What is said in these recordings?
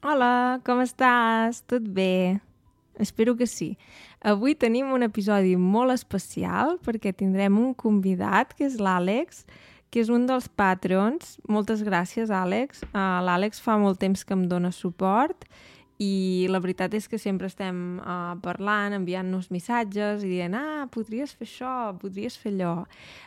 Hola, com estàs? Tot bé? Espero que sí. Avui tenim un episodi molt especial perquè tindrem un convidat, que és l'Àlex, que és un dels patrons. Moltes gràcies, Àlex. Uh, L'Àlex fa molt temps que em dona suport i la veritat és que sempre estem uh, parlant, enviant-nos missatges i dient, ah, podries fer això, podries fer allò.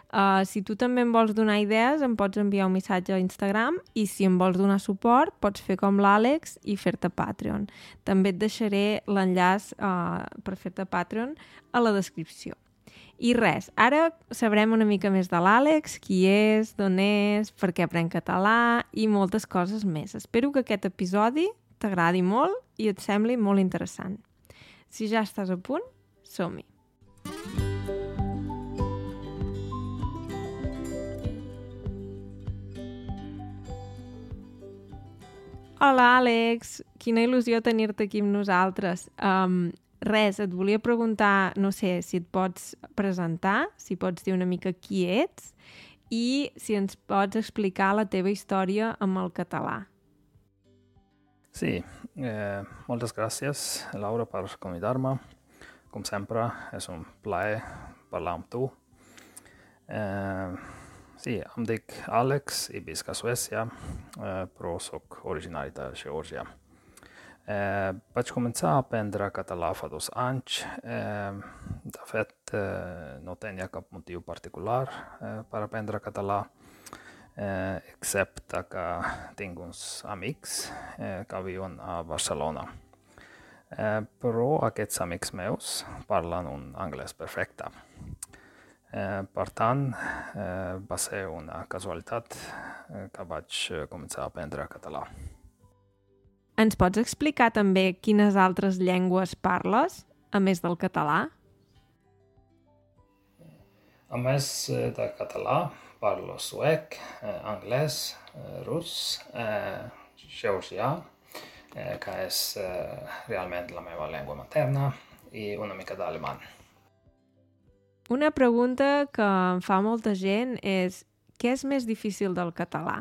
Uh, si tu també em vols donar idees, em pots enviar un missatge a Instagram i si em vols donar suport, pots fer com l'Àlex i fer-te Patreon. També et deixaré l'enllaç uh, per fer-te Patreon a la descripció. I res, ara sabrem una mica més de l'Àlex, qui és, d'on és, per què aprèn català i moltes coses més. Espero que aquest episodi t'agradi molt i et sembli molt interessant. Si ja estàs a punt, som-hi! Hola, Àlex! Quina il·lusió tenir-te aquí amb nosaltres. Um, res, et volia preguntar, no sé, si et pots presentar, si pots dir una mica qui ets i si ens pots explicar la teva història amb el català. Sí, eh, moltes gràcies, Laura, per convidar-me. Com sempre, és un plaer parlar amb tu. Eh, sí, em dic Àlex i visc a Suècia, eh, però sóc originari de Geòrgia. Eh, vaig començar a aprendre català fa dos anys. Eh, de fet, eh, no tenia cap motiu particular eh, per aprendre català, eh, excepte que tinc uns amics eh, que viuen a Barcelona. Eh, però aquests amics meus parlen un anglès perfecte. Eh, per tant, eh, va ser una casualitat eh, que vaig començar a aprendre català. Ens pots explicar també quines altres llengües parles, a més del català? A més eh, de català, parlo suec, eh, anglès, eh, rus, eh, georgià, eh, que és eh, realment la meva llengua materna, i una mica d'alemany. Una pregunta que em fa molta gent és què és més difícil del català?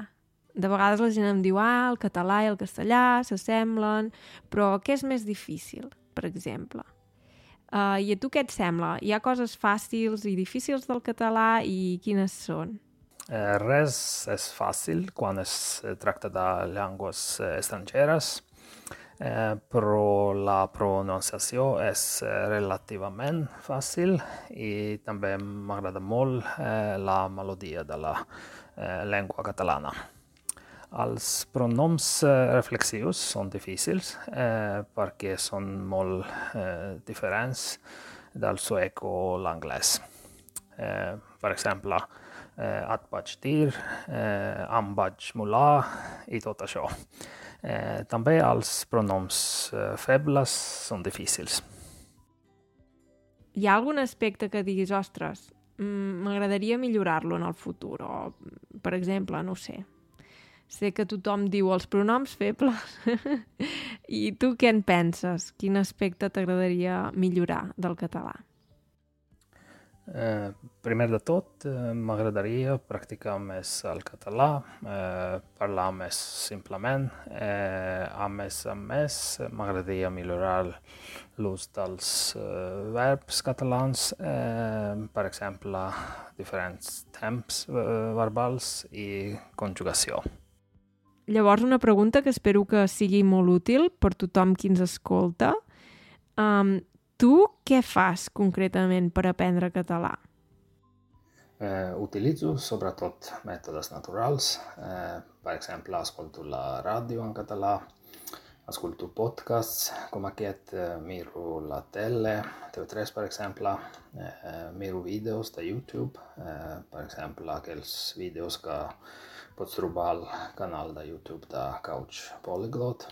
De vegades la gent em diu, ah, el català i el castellà s'assemblen, però què és més difícil, per exemple? Uh, I a tu què et sembla? Hi ha coses fàcils i difícils del català i quines són? Eh, res és fàcil quan es tracta de llengües eh, estrangeres, eh, però la pronunciació és eh, relativament fàcil i també m'agrada molt eh, la melodia de la eh, llengua catalana. Els pronoms eh, reflexius són difícils eh, perquè són molt eh, diferents del suec o l'anglès. Eh, per exemple, eh, et vaig dir, eh, em vaig molar i tot això. Eh, també els pronoms eh, febles són difícils. Hi ha algun aspecte que diguis, ostres, m'agradaria millorar-lo en el futur? O, per exemple, no sé, sé que tothom diu els pronoms febles. I tu què en penses? Quin aspecte t'agradaria millorar del català? Eh, primer de tot, eh, m'agradaria practicar més el català, eh, parlar més simplement. Eh, a més a més, m'agradaria millorar l'ús dels eh, verbs catalans, eh, per exemple, diferents temps eh, verbals i conjugació. Llavors, una pregunta que espero que sigui molt útil per tothom qui ens escolta. Um, tu què fas concretament per aprendre català? Eh, utilitzo sobretot mètodes naturals. Eh, per exemple, escolto la ràdio en català, ascolto podcasts com aquest, eh, miro la tele, TV3 per exemple, eh, miro vídeos de YouTube, eh, per exemple aquells vídeos que pots canal de YouTube de Couch Polyglot.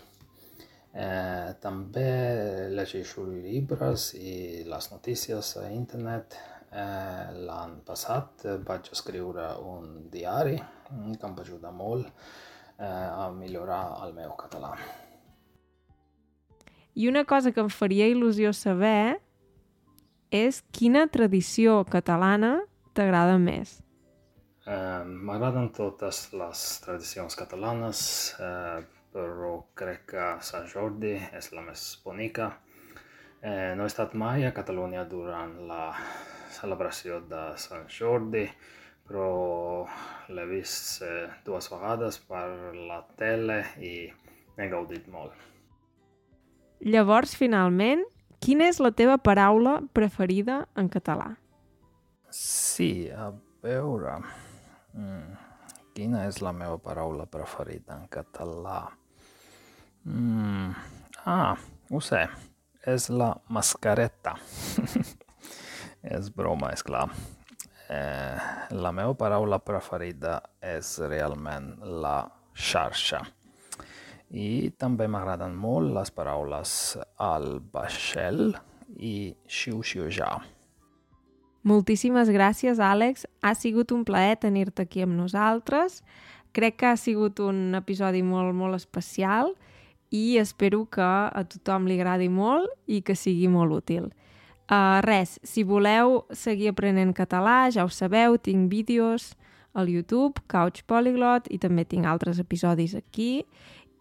Eh, també llegeixo llibres i les notícies a internet. Eh, L'any passat vaig escriure un diari que em va ajudar molt eh, a millorar el meu català. I una cosa que em faria il·lusió saber és quina tradició catalana t'agrada més. Eh, M'agraden totes les tradicions catalanes, eh, però crec que Sant Jordi és la més bonica. Eh, no he estat mai a Catalunya durant la celebració de Sant Jordi, però l'he vist eh, dues vegades per la tele i n'he gaudit molt. Llavors, finalment, quina és la teva paraula preferida en català? Sí, a veure... Mm, quina és la meva paraula preferida en català? Mm, ah, ho sé. És la mascareta. és broma, és clar. Eh, la meva paraula preferida és realment la xarxa. I també m'agraden molt les paraules al vaixell i xiu-xiu-ja. Moltíssimes gràcies, Àlex. Ha sigut un plaer tenir-te aquí amb nosaltres. Crec que ha sigut un episodi molt, molt especial i espero que a tothom li agradi molt i que sigui molt útil. Uh, res, si voleu seguir aprenent català, ja ho sabeu, tinc vídeos al YouTube, Couch Polyglot, i també tinc altres episodis aquí.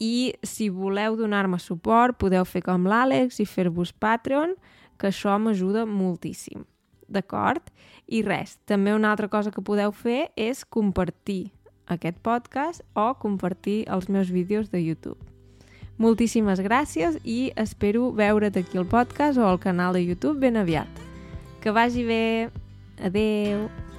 I si voleu donar-me suport, podeu fer com l'Àlex i fer-vos Patreon, que això m'ajuda moltíssim. D'acord? I res, també una altra cosa que podeu fer és compartir aquest podcast o compartir els meus vídeos de YouTube. Moltíssimes gràcies i espero veure't aquí al podcast o al canal de YouTube ben aviat. Que vagi bé. Adeu!